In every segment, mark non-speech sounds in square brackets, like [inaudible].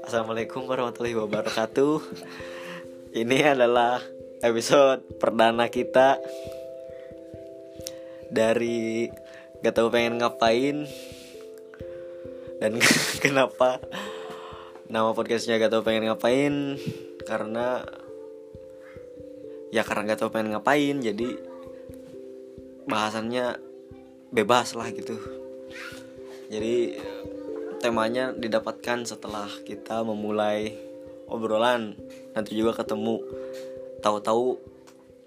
Assalamualaikum warahmatullahi wabarakatuh. Ini adalah episode perdana kita dari gak tahu pengen ngapain dan [laughs] kenapa nama podcastnya gak tahu pengen ngapain karena ya karena gak tahu pengen ngapain jadi bahasannya bebas lah gitu. Jadi temanya didapatkan setelah kita memulai obrolan nanti juga ketemu. Tahu-tahu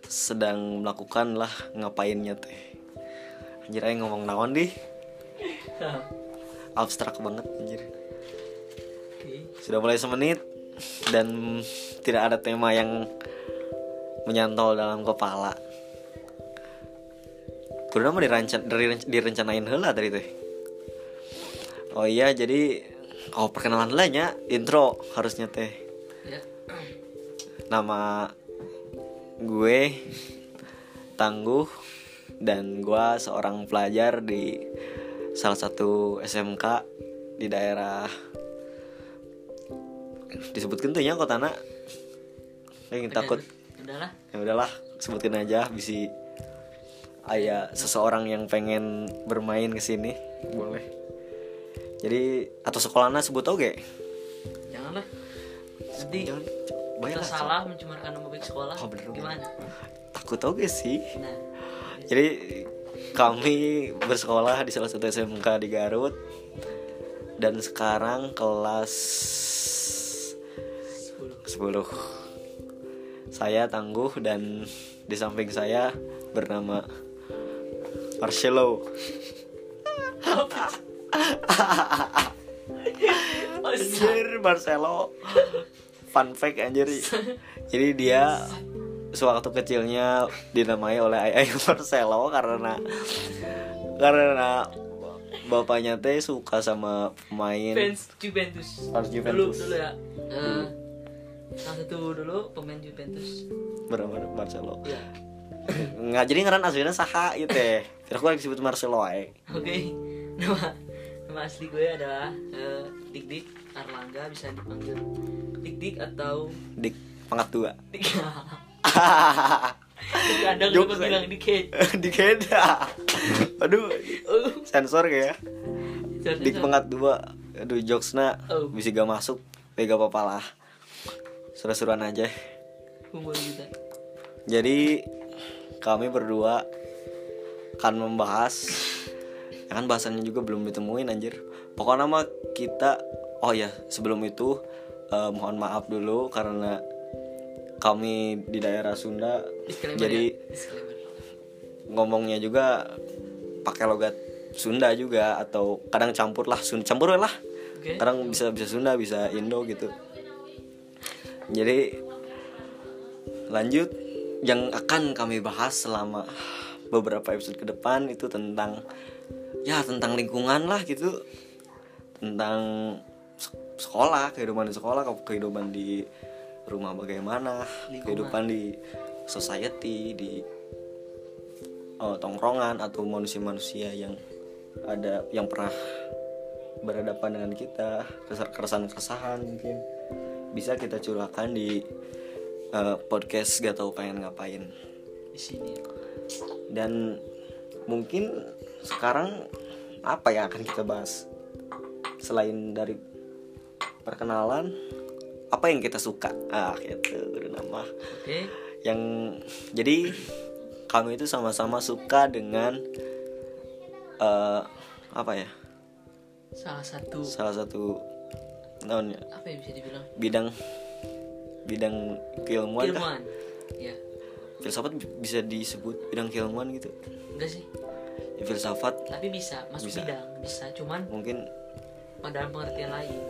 sedang melakukan lah ngapainnya teh. Anjir aja ngomong naon di [laughs] abstrak banget anjir. Sudah mulai semenit dan tidak ada tema yang menyantol dalam kepala Kudu mah direncan, direnc- direncanain heula tadi teh Oh iya jadi Oh perkenalan lah nya Intro harusnya teh Ya. Nama gue Tangguh Dan gue seorang pelajar di Salah satu SMK Di daerah Disebutkan tuh ya kotana Yang takut Udahlah. ya udahlah sebutin aja bisa ayah seseorang yang pengen bermain ke sini boleh jadi atau sekolahnya sebut oke Janganlah. Nanti jangan kita salah mencemarkan nama baik sekolah. Oh, bener, bener. Gimana? takut oke sih Nah, jadi kami bersekolah di salah satu SMK di Garut dan sekarang kelas 10. 10 saya tangguh dan di samping saya bernama Marcelo Anjir Marcelo Fun fact anjir Jadi dia Sewaktu kecilnya dinamai oleh ayah Marcelo karena karena bapaknya teh suka sama pemain Fans Juventus. Fans Dulu Juventus. dulu ya. Eh, salah satu dulu pemain Juventus. bernama Marcelo. Ya. Nggak jadi ngaran aslinya saha itu teh. Kira aku lagi disebut Marcelo. Oke. Nama nama asli gue adalah eh, Dik Dik Arlangga bisa dipanggil Dik Dik atau Dik pangkat dua. [laughs] Dik. [laughs] Anda Jokes kenapa bilang? Dik Heda. [laughs] Aduh, sensor ya. Dik pangkat dua. Aduh jokesna Oh. bisa gak masuk. Tega apa lah. Seru-seruan aja. Kita. Jadi kami berdua akan membahas ya kan bahasannya juga belum ditemuin anjir. Pokoknya mah kita oh ya sebelum itu eh, mohon maaf dulu karena kami di daerah Sunda Disclaimer jadi ya. Disclaimer. ngomongnya juga pakai logat Sunda juga atau kadang campur lah Sunda campur lah Oke. kadang bisa bisa Sunda bisa Indo gitu jadi lanjut yang akan kami bahas selama beberapa episode ke depan itu tentang ya tentang lingkungan lah gitu tentang sek- sekolah kehidupan di sekolah kehidupan di rumah bagaimana Lingkungan. kehidupan di society di eh, tongkrongan atau manusia-manusia yang ada yang pernah berhadapan dengan kita keresahan-keresahan mungkin bisa kita curahkan di eh, podcast gak tahu pengen ngapain Di sini. Dan mungkin sekarang apa yang akan kita bahas selain dari perkenalan apa yang kita suka ah gitu udah nama Oke. yang jadi kami itu sama-sama suka dengan eh apa ya Salah satu salah satu naon ya, apa yang bisa dibilang? bidang bidang keilmuan kah? Ilmuwan. Ya. Filsafat bi- bisa disebut bidang keilmuan gitu Enggak sih. ya, filsafat Tapi bisa masuk Bisa. bidang, bisa. Cuman mungkin dalam pengertian lain.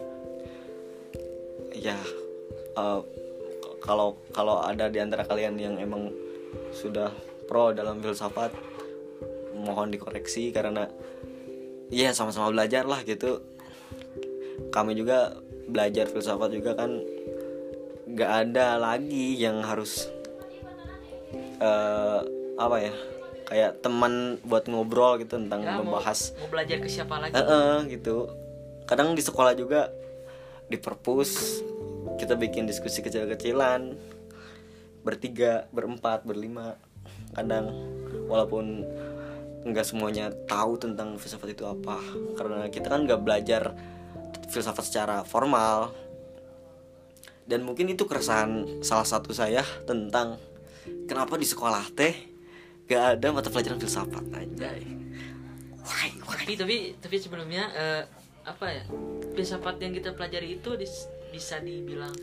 ya k- kalau kalau ada di antara kalian yang emang sudah pro dalam filsafat mohon dikoreksi karena ya sama-sama belajar lah gitu kami juga belajar filsafat juga kan nggak ada lagi yang harus eh, apa ya kayak teman buat ngobrol gitu tentang Ya, mau, membahas. mau belajar ke siapa lagi? Eh, eh, gitu. Kadang di sekolah juga di perpus kita bikin diskusi kecil-kecilan. Bertiga berempat berlima kadang. Walaupun nggak semuanya tahu tentang filsafat itu apa. Karena kita kan nggak belajar filsafat secara formal. Dan mungkin itu keresahan salah satu saya tentang kenapa di sekolah teh gak ada mata pelajaran filsafat? Aja why why? Tapi tapi tapi sebelumnya eh, apa ya? Filsafat yang kita pelajari itu dis- bisa dibilang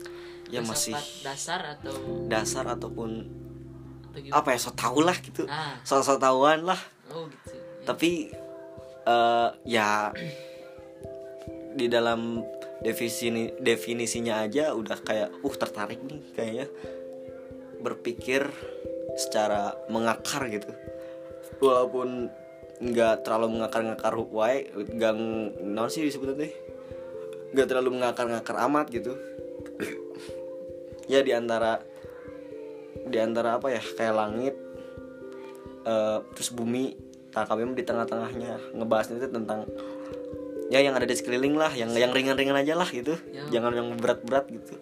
Ya, masih- filsafat dasar atau dasar ataupun atau gitu apa ya so tau lah gitu. Ah. so so tauan lah. Oh gitu. Ya. tapi eh, ya di dalam definisi definisinya aja udah kayak uh tertarik nih kayaknya berpikir secara mengakar gitu. Walaupun nggak terlalu mengakar-ngakar wae nggak non sih disebutnya teh? Nggak terlalu mengakar-ngakar amat gitu. Ya di antara di antara apa ya kayak langit eh, terus bumi tangkapnya di tengah-tengahnya ngebahasnya itu tentang ya yang ada di sekeliling lah yang yang ringan-ringan aja lah gitu. Ya. jangan yang berat-berat gitu.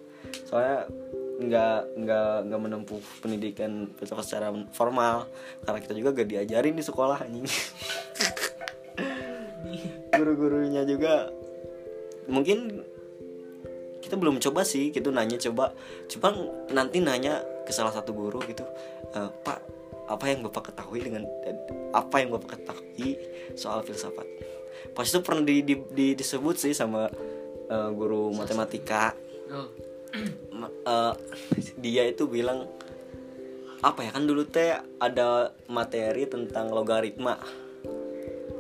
Soalnya nggak nggak nggak menempuh pendidikan filsafat secara formal. Karena kita juga gak diajarin di sekolah anjing. [laughs] Guru-gurunya juga mungkin kita belum coba sih gitu nanya coba. Coba nanti nanya ke salah satu guru gitu "Eh, pak apa yang bapak ketahui dengan apa yang bapak ketahui soal filsafat? Pas itu pernah di, di- di- disebut sih sama eh, guru matematika. Oh [clears throat] Eh, dia itu bilang apa ya kan dulu teh ada materi tentang logaritma.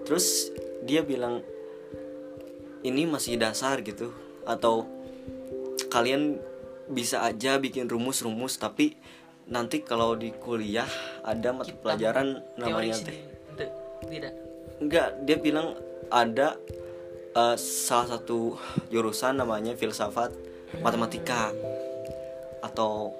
Terus dia bilang ini masih dasar gitu atau kalian bisa aja bikin rumus-rumus tapi nanti kalau di kuliah ada mata Kita pelajaran namanya teh. Tidak, tidak. Enggak dia bilang ada eh, salah satu jurusan namanya filsafat matematika atau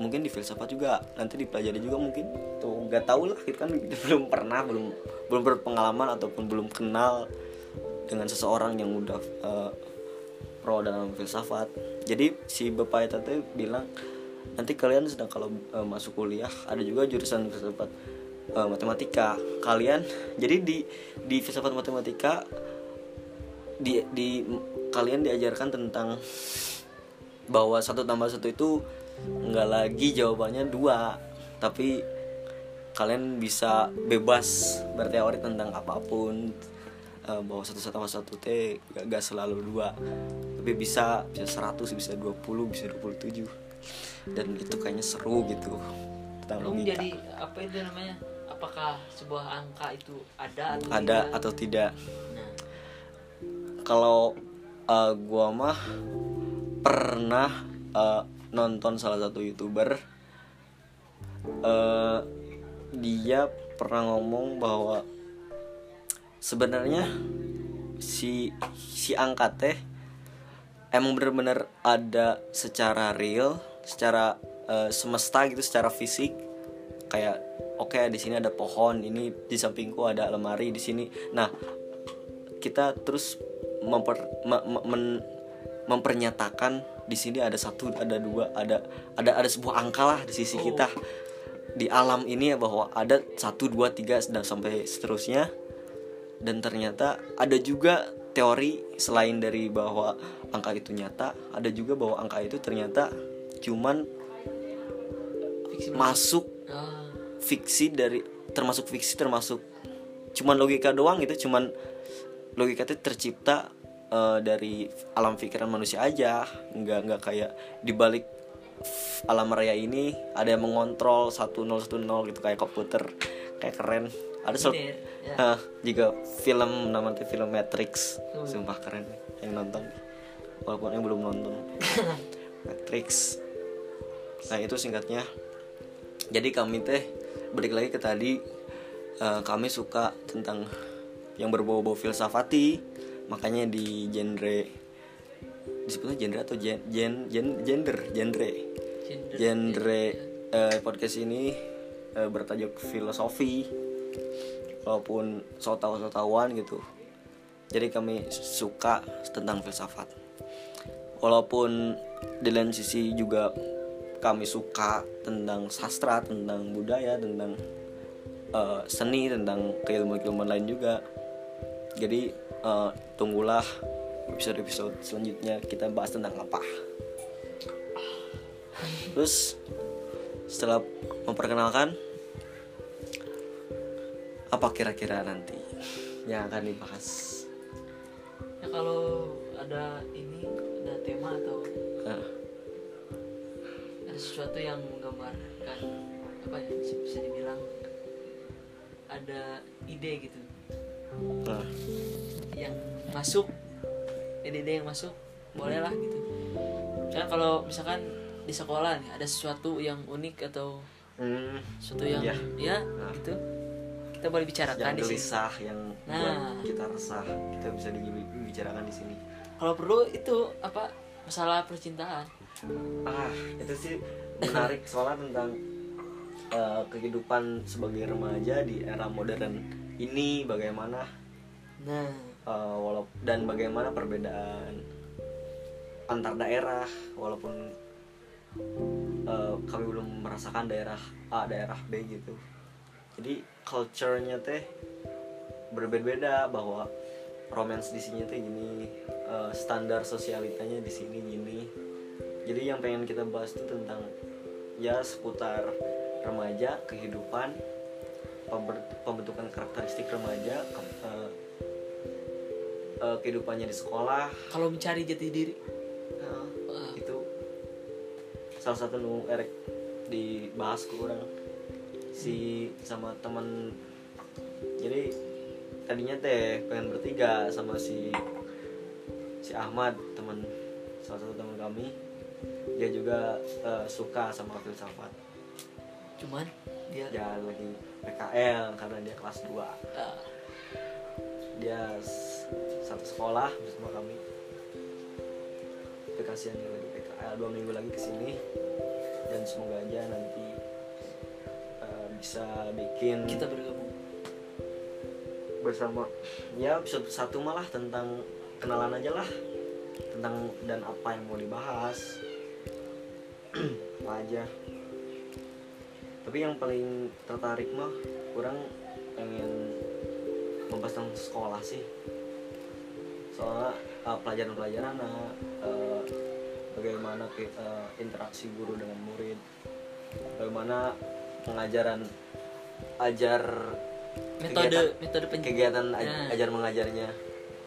mungkin di filsafat juga nanti dipelajari juga mungkin. Tuh nggak tahu lah kita kan. [laughs] Belum pernah belum belum berpengalaman ataupun belum kenal dengan seseorang yang udah eh, pro dalam filsafat. Jadi si bapak itu bilang nanti kalian sedang kalau eh, masuk kuliah ada juga jurusan filsafat eh, matematika. Kalian [laughs] jadi di di filsafat matematika di di kalian diajarkan tentang bahwa satu tambah satu itu nggak lagi jawabannya dua. Tapi kalian bisa bebas berteori tentang apa pun Eh, bahwa satu tambah satu t gak, gak selalu dua. Tapi bisa bisa 100 bisa 20 bisa 27 dan itu kayaknya seru gitu. Tentang Belum logika. jadi apa itu namanya? Apakah sebuah angka itu ada atau ada tidak? atau tidak? Nah. Kalau uh, gua mah pernah uh, nonton salah satu youtuber uh, dia pernah ngomong bahwa sebenarnya si si angka teh emang bener-bener ada secara real secara uh, semesta gitu secara fisik. Kayak oke di sini ada pohon ini di sampingku ada lemari di sini. Nah kita terus memper, me- me- men- mempernyatakan di sini ada satu ada dua ada ada ada sebuah angka lah di sisi Oh. kita di alam ini ya bahwa ada satu dua tiga dan sampai seterusnya. Dan ternyata ada juga teori selain dari bahwa angka itu nyata ada juga bahwa angka itu ternyata cuman fiksi masuk Ah, fiksi dari termasuk fiksi termasuk cuman logika doang gitu cuman logika itu tercipta eh, dari alam pikiran manusia aja. Nggak nggak kayak dibalik alam raya ini ada yang mengontrol 1010 gitu kayak komputer kayak keren. Ada sel- ya. Hah, juga film namanya film Matrix. Hmm. sumpah keren yang nonton. Walaupun yang belum nonton. [laughs] Matrix. Nah itu singkatnya. Jadi kami teh balik lagi ke tadi eh, kami suka tentang yang berbau-bau filsafati makanya di genre disebutnya genre atau gen, gen, gen- gender genre. Gender. genre eh, podcast ini eh, bertajuk filosofi. Walaupun so tau so tauan gitu. Jadi kami suka tentang filsafat. Walaupun di lain sisi juga kami suka tentang sastra tentang budaya tentang uh, seni tentang keilmuan-keilmuan lain juga. Jadi uh, tunggulah episode-episode selanjutnya kita bahas tentang apa. Terus setelah memperkenalkan apa kira-kira nanti yang akan dibahas? Ya kalau ada ini ada tema atau uh, ada sesuatu yang menggambarkan apa ya bisa dibilang ada ide gitu. Uh, yang masuk ide-ide yang masuk boleh lah gitu misalkan kalau misalkan di sekolah nih ada sesuatu yang unik atau hmm, sesuatu yang Iya. ya Nah. gitu kita boleh bicarakan yang di sini gelisah yang Nah. buat kita resah kita bisa dibicarakan di sini kalau perlu itu apa masalah percintaan ah itu sih menarik soalnya tentang eh, kehidupan sebagai remaja di era modern ini bagaimana nah eh, walaupun dan bagaimana perbedaan antar daerah walaupun eh, kami belum merasakan daerah A daerah B gitu. Jadi culture-nya teh berbeda-beda bahwa romance di sini teh gini eh, standar sosialitanya di sini gini. Jadi yang pengen kita bahas itu tentang ya seputar remaja kehidupan pembentukan karakteristik remaja eh, kehidupannya di sekolah. Kalau mencari jati diri. Nah, itu salah satu nu erek dibahas ke orang. Si sama teman jadi tadinya teh pengen bertiga sama si si Ahmad teman salah satu teman kami. Dia juga eh, suka sama filsafat. Cuman dia dia lagi PKL karena dia kelas 2 ah, dia sekolah bersama kami. Tapi kasihan dia lagi PKL dua minggu lagi ke sini. Dan semoga aja nanti uh, bisa bikin kita bergabung. Bersama. Ya episode satu malah tentang kenalan aja lah. Tentang dan apa yang mau dibahas. [clears throat] Apa aja. Tapi yang paling tertarik mah kurang pengen membahas tentang sekolah sih soalnya uh, pelajaran-pelajaran uh, bagaimana ke- uh, interaksi guru dengan murid bagaimana pengajaran ajar metode kegiatan- metode pen kegiatan aj- Nah. ajar mengajarnya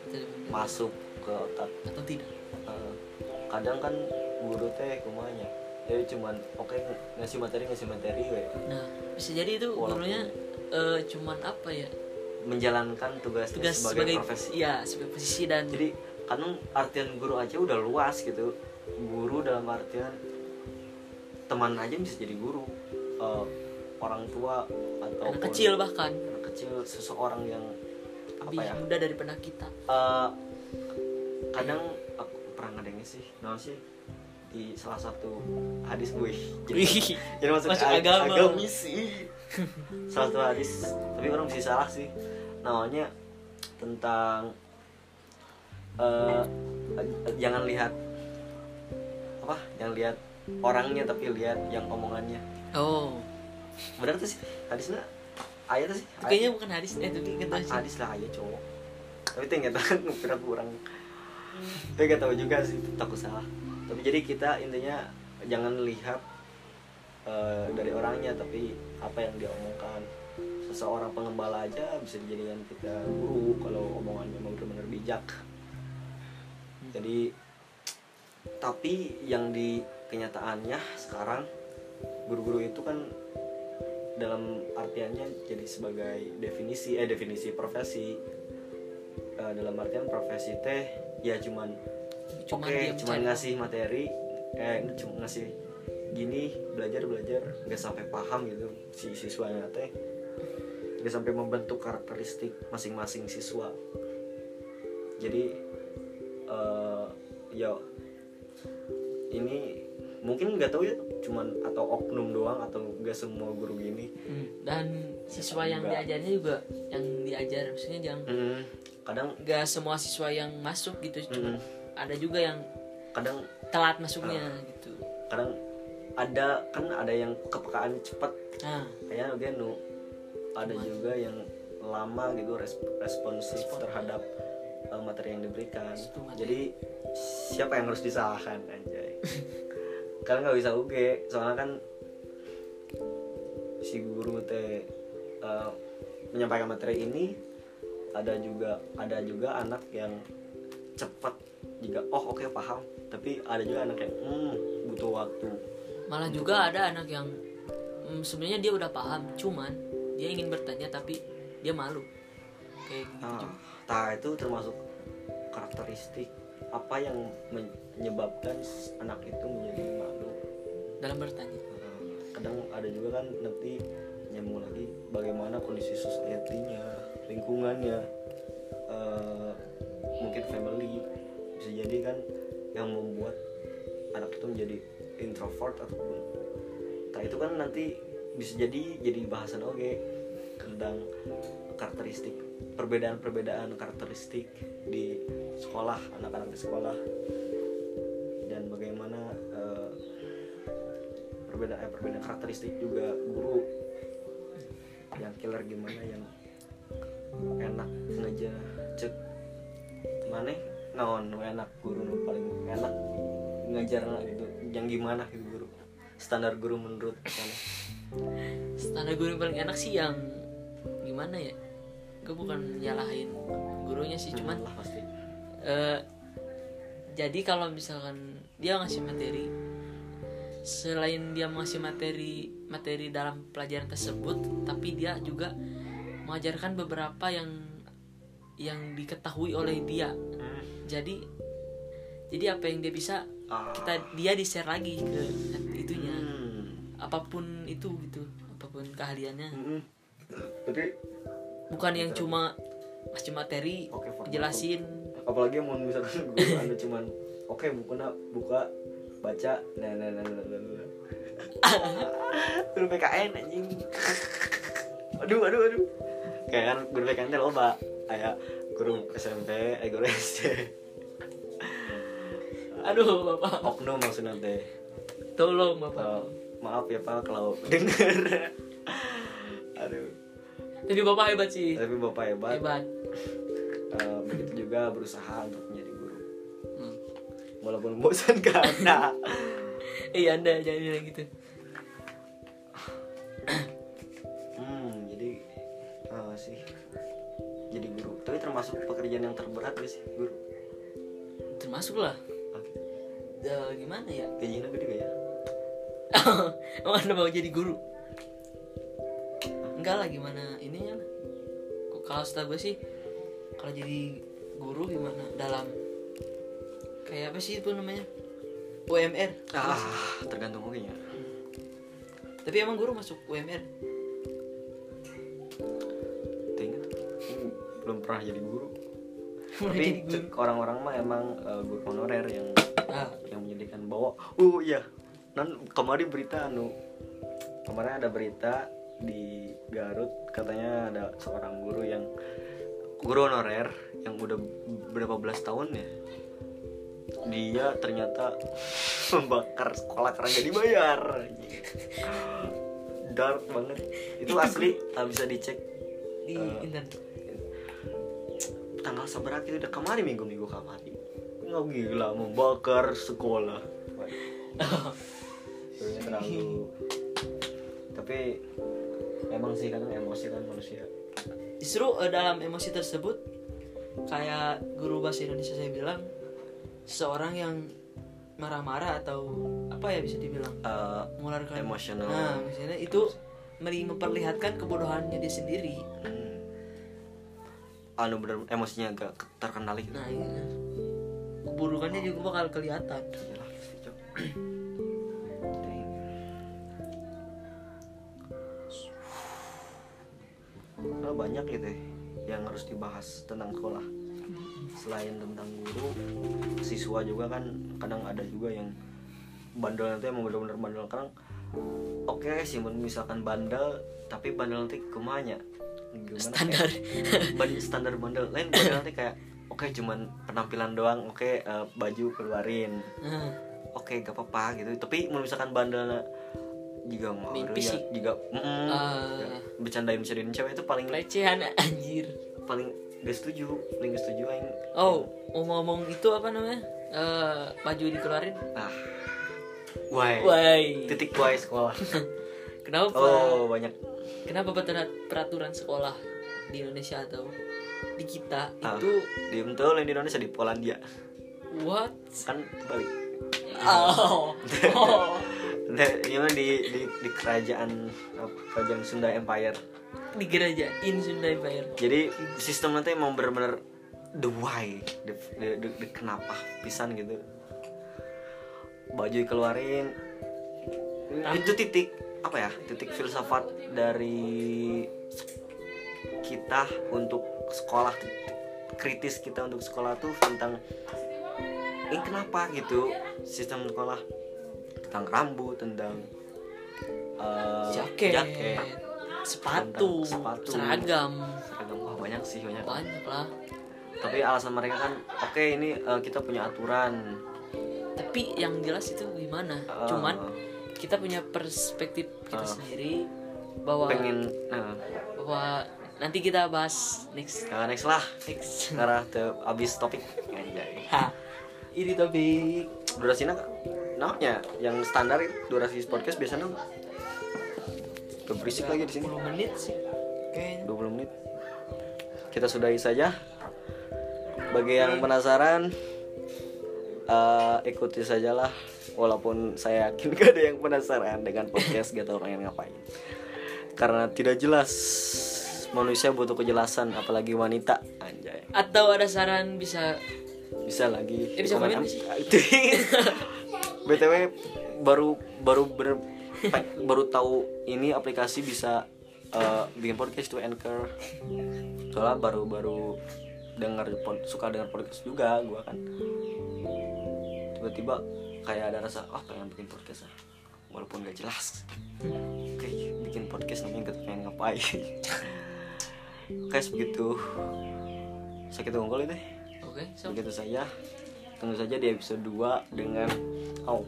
metode masuk ke otak. Atau tidak. Eh, kadang kan guru teh kumanya jadi cuman oke ngasih materi ngasih materi we. Nah bisa jadi itu Walaupun- gurunya eh, cuman apa ya menjalankan tugasnya tugas sebagai, sebagai, profesi. iya sebagai posisi dan jadi kadang artian guru aja udah luas gitu. Guru dalam artian teman aja bisa jadi guru. Eh, orang tua atau anak kecil bahkan. Anak kecil seseorang yang apa lebih ya? muda daripada kita. Eh, kadang aku pernah ngedengar sih non sih di salah satu hadis gue jadi, jadi masuk, masuk ag- agama. agamis sih salah satu hadis. Tapi orang bisa salah sih. Namanya tentang eh, jangan lihat apa? Jangan lihat orangnya tapi lihat yang omongannya. Oh. Benar tuh sih? Hadisnya ayat tuh sih? Itu kayaknya bukan hadis eh itu aja sih. hadis lah ayat cowok. Tapi itu nggak tahu berat kurang. Tapi nggak tahu juga sih takut salah. Tapi jadi kita intinya jangan lihat eh, dari orangnya tapi apa yang dia omongkan seseorang pengembala aja bisa dijadikan kita guru kalau omongannya memang benar-benar bijak. Jadi tapi yang di kenyataannya sekarang guru-guru itu kan dalam artiannya jadi sebagai definisi eh definisi profesi. Eh, dalam artian profesi teh ya cuman Cuman oke dia cuman ngasih materi eh cuma ngasih gini belajar belajar nggak sampai paham gitu si siswanya teh nggak sampai membentuk karakteristik masing-masing siswa jadi eh ya ini mungkin nggak tahu ya cuman atau oknum doang atau nggak semua guru gini Hmm, dan siswa yang Enggak. diajarnya juga yang diajar maksudnya yang Mm, kadang nggak semua siswa yang masuk gitu cuma Mm. ada juga yang kadang telat masuknya Ah. gitu kadang ada kan ada yang kepekaan cepat nah kayaknya dia nu ada juga yang lama gitu res- responsif terhadap uh, materi yang diberikan. Jadi siapa yang harus disalahkan anjay? [laughs] Karena nggak bisa uge soalnya kan si guru teh uh, menyampaikan materi ini ada juga ada juga anak yang cepat juga oh oke paham. Tapi ada juga anak yang hmm, butuh waktu malah juga ada anak yang mm, sebenarnya dia udah paham cuman dia ingin bertanya tapi dia malu. Kayak gitu. Nah, tah itu termasuk karakteristik apa yang menyebabkan anak itu menjadi malu. dalam bertanya. Nah, kadang ada juga kan nanti nyambung lagi bagaimana kondisi society-nya, lingkungannya, eh, mungkin family. Bisa jadi kan yang membuat anak itu menjadi introvert ataupun tak itu kan nanti bisa jadi jadi bahasan oke tentang karakteristik perbedaan-perbedaan karakteristik di sekolah anak-anak di sekolah. Dan bagaimana eh, perbedaan eh, karakteristik juga guru yang killer gimana yang enak ngaja cek mana? Naon? Enak guru paling enak ngajar gitu yang gimana gitu guru. Standar guru menurut standar guru yang paling enak sih yang gimana ya? Gue bukan nyalahin gurunya sih cuman lah pasti. eh, jadi kalau misalkan dia ngasih materi selain dia ngasih materi materi dalam pelajaran tersebut tapi dia juga mengajarkan beberapa yang yang diketahui oleh dia. Jadi jadi apa yang dia bisa Ah. kita dia di share lagi ke itunya Hmm. apa pun itu gitu apa pun keahliannya Mm-mm. tapi bukan yang cuma ngasih materi Oke, formal. jelasin apalagi mau misalkan guru [laughs] anu cuman oke bukunya buka baca nah nah nah nah nah, nah. [laughs] guru PKN anjing aduh aduh aduh kayak kan guru PKN teh loba kayak guru SMP eh guru SD aduh bapak. Oknum maksudnya teh. Tolong bapak. Eh, maaf ya pak kalau [laughs] denger aduh. Tapi bapak hebat sih. Tapi bapak hebat. Hebat. Eh, begitu juga berusaha untuk menjadi guru. Hmm. walaupun bosan [laughs] karena. Eh anda jangan bilang gitu. Hmm, jadi apa sih? Jadi guru. Tapi termasuk pekerjaan yang terberat gak sih guru? termasuk lah Ya, gimana ya? Gajinya gede gak ya? [laughs] emang anda mau jadi guru? Enggak lah gimana ininya lah Kok kalau setahu gue sih kalau jadi guru gimana dalam kayak apa sih itu namanya? UMR Ah, tergantung oke ya. tapi emang guru masuk UMR Ingat belum pernah jadi guru. Tapi orang-orang mah emang eh, guru honorer yang bahwa oh iya. Nan kemarin berita anu kemarin ada berita di Garut katanya ada seorang guru yang guru honorer yang udah berapa belas tahun ya. Dia ternyata [laughs] membakar sekolah karena gak dibayar. Dark banget. Itu asli ah, bisa dicek. Di Eh, internet. tanggal seberapa itu udah kemarin minggu minggu kemarin. Nggak gila membakar sekolah [laughs] Terlalu tapi emang sih kadang emosi kan manusia. Justru eh, dalam emosi tersebut kayak guru bahasa Indonesia saya bilang seorang yang marah-marah atau apa ya bisa dibilang? Eh, mengeluarkan Emosional. nah misalnya itu memperlihatkan kebodohannya dia sendiri. Hmm, anu bener emosinya agak terkendali. Gitu nah iya. Keburukannya juga bakal kelihatan. Cok. Karena banyak gitu ya yang harus dibahas tentang sekolah. Selain tentang guru siswa juga kan kadang ada juga yang bandel nanti emang bener-bener bandel. Kadang oke sih mun misalkan bandel tapi bandel nanti kumanya gimana standar. kayak, [laughs] ban- standar bandel. Lain bandel nanti kayak oke cuman penampilan doang oke eh, baju keluarin. Nah, oke gak apa-apa gitu. Tapi mun misalkan bandel juga mau Mimpi ya juga mm, Ah. ya, bercandain bercandain cewek itu paling pelecehan anjir. paling gak setuju paling gak setuju aing. Oh ngomong-ngomong itu apa namanya? Eh, baju dikeluarin? Ah. Why why titik why sekolah. [laughs] Kenapa? Oh banyak. Kenapa perat- peraturan sekolah di Indonesia atau di kita Ah. itu diem tuh lain di Indonesia di Polandia. What? Kan balik oh, oh. Nah, ini di, di di kerajaan kerajaan Sunda Empire. Di gereja in Sunda Empire. Jadi sistem nanti emang bener-bener the why the, the, the- the kenapa pisan gitu. Baju keluarin itu titik apa ya titik filsafat dari kita untuk sekolah kritis kita untuk sekolah tuh tentang ini kenapa gitu? Sistem sekolah tentang rambut tentang eh, jaket, jaket. sepatu, sepatu. seragam. Seragam wah banyak sih banyak. Banyak lah. Tapi alasan mereka kan oke ini eh, kita punya aturan. Tapi yang jelas itu gimana? Ah. cuman kita punya perspektif kita Ah. sendiri bahwa pengen nah, bahwa nanti kita bahas next. Nah, next lah. Next. Karena abis topik. Anjay. Ini topik durasinya namanya yang standar durasi podcast biasanya Tuh, berisik lagi di sini. 10 menit sih. Kayaknya. 20 menit. Kita sudahi saja. Bagi yang penasaran eh, ikuti sajalah. Walaupun saya yakin [laughs] gak ada yang penasaran dengan podcast gak tau pengen ngapain. Karena tidak jelas manusia butuh kejelasan apalagi wanita. Anjay. Atau ada saran bisa bisa lagi. Eh, bisa komen [laughs] btw baru baru ber, baru tahu ini aplikasi bisa eh, bikin podcast itu anchor. Soalnya baru baru dengar suka dengar podcast juga gua kan. Tiba-tiba kayak ada rasa ah pengen bikin podcast ah. Walaupun gak jelas. Oke bikin podcast namanya gak pengen ngapain. [laughs] Oke begitu sakit unggul itu oke so begitu saja. Tunggu saja di episode 2 dengan oh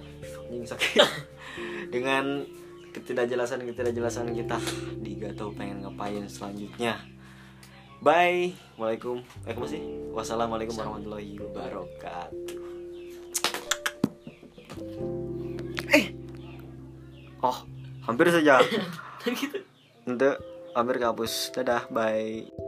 anjing sakit. [laughs] Dengan ketidakjelasan ketidakjelasan kita. Di gak tahu pengen ngapain selanjutnya. Bye. Waalaikum. Eh apa sih? Wassalamualaikum warahmatullahi wabarakatuh. Eh. Oh hampir saja. [laughs] Gitu. Untuk hampir kabus dadah. Bye